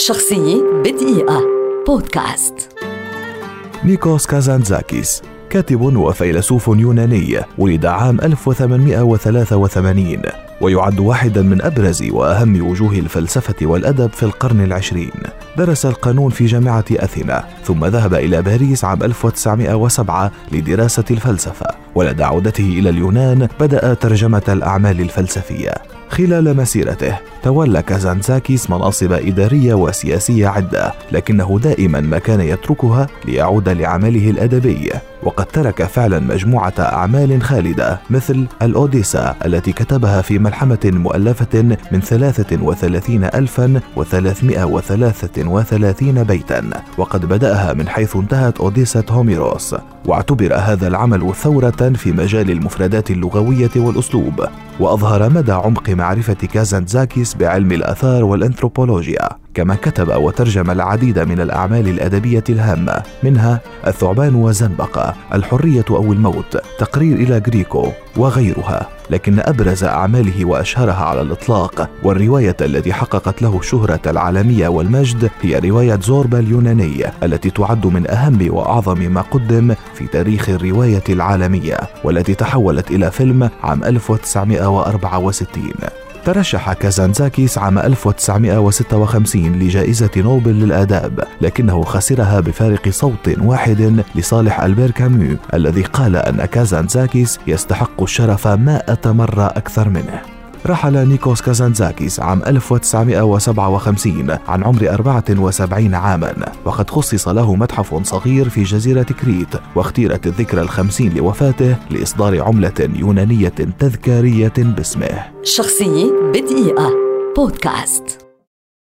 شخصية بدقيقة. بودكاست. نيكوس كازانزاكيس كاتب وفيلسوف يوناني ولد عام 1883 ويعد واحدا من أبرز وأهم وجوه الفلسفة والأدب في القرن العشرين. درس القانون في جامعة أثينا ثم ذهب إلى باريس عام 1907 لدراسة الفلسفة. ولدى عودته إلى اليونان بدأ ترجمة الأعمال الفلسفية. خلال مسيرته. تولى كازانزاكيس مناصب إدارية وسياسية عدة لكنه دائما ما كان يتركها ليعود لعمله الأدبي. وقد ترك فعلا مجموعة أعمال خالدة مثل الأوديسا التي كتبها في ملحمة مؤلفة من 33333 بيتا. وقد بدأها من حيث انتهت أوديسة هوميروس. واعتبر هذا العمل ثورة في مجال المفردات اللغوية والأسلوب. وأظهر مدى عمق معرفة كازانزاكيس بعلم الآثار والأنثروبولوجيا. كما كتب وترجم العديد من الأعمال الأدبية الهامة منها الثعبان وزنبقة الحرية أو الموت تقرير إلى جريكو وغيرها لكن أبرز أعماله وأشهرها على الإطلاق والرواية التي حققت له الشهرة العالمية والمجد هي رواية زوربا اليونانية التي تعد من أهم وأعظم ما قدم في تاريخ الرواية العالمية والتي تحولت إلى فيلم عام 1964 ترشح كازانزاكيس عام 1956 لجائزة نوبل للآداب لكنه خسرها بفارق صوت واحد لصالح ألبير كاميو الذي قال أن كازانزاكيس يستحق الشرف مائة مرة أكثر منه. رحل نيكوس كازانزاكيس عام 1957 عن عمر 74 عاما وقد خصص له متحف صغير في جزيرة كريت واختيرت الذكرى الخمسين لوفاته لإصدار عملة يونانية تذكارية باسمه. شخصية بدقيقة. بودكاست.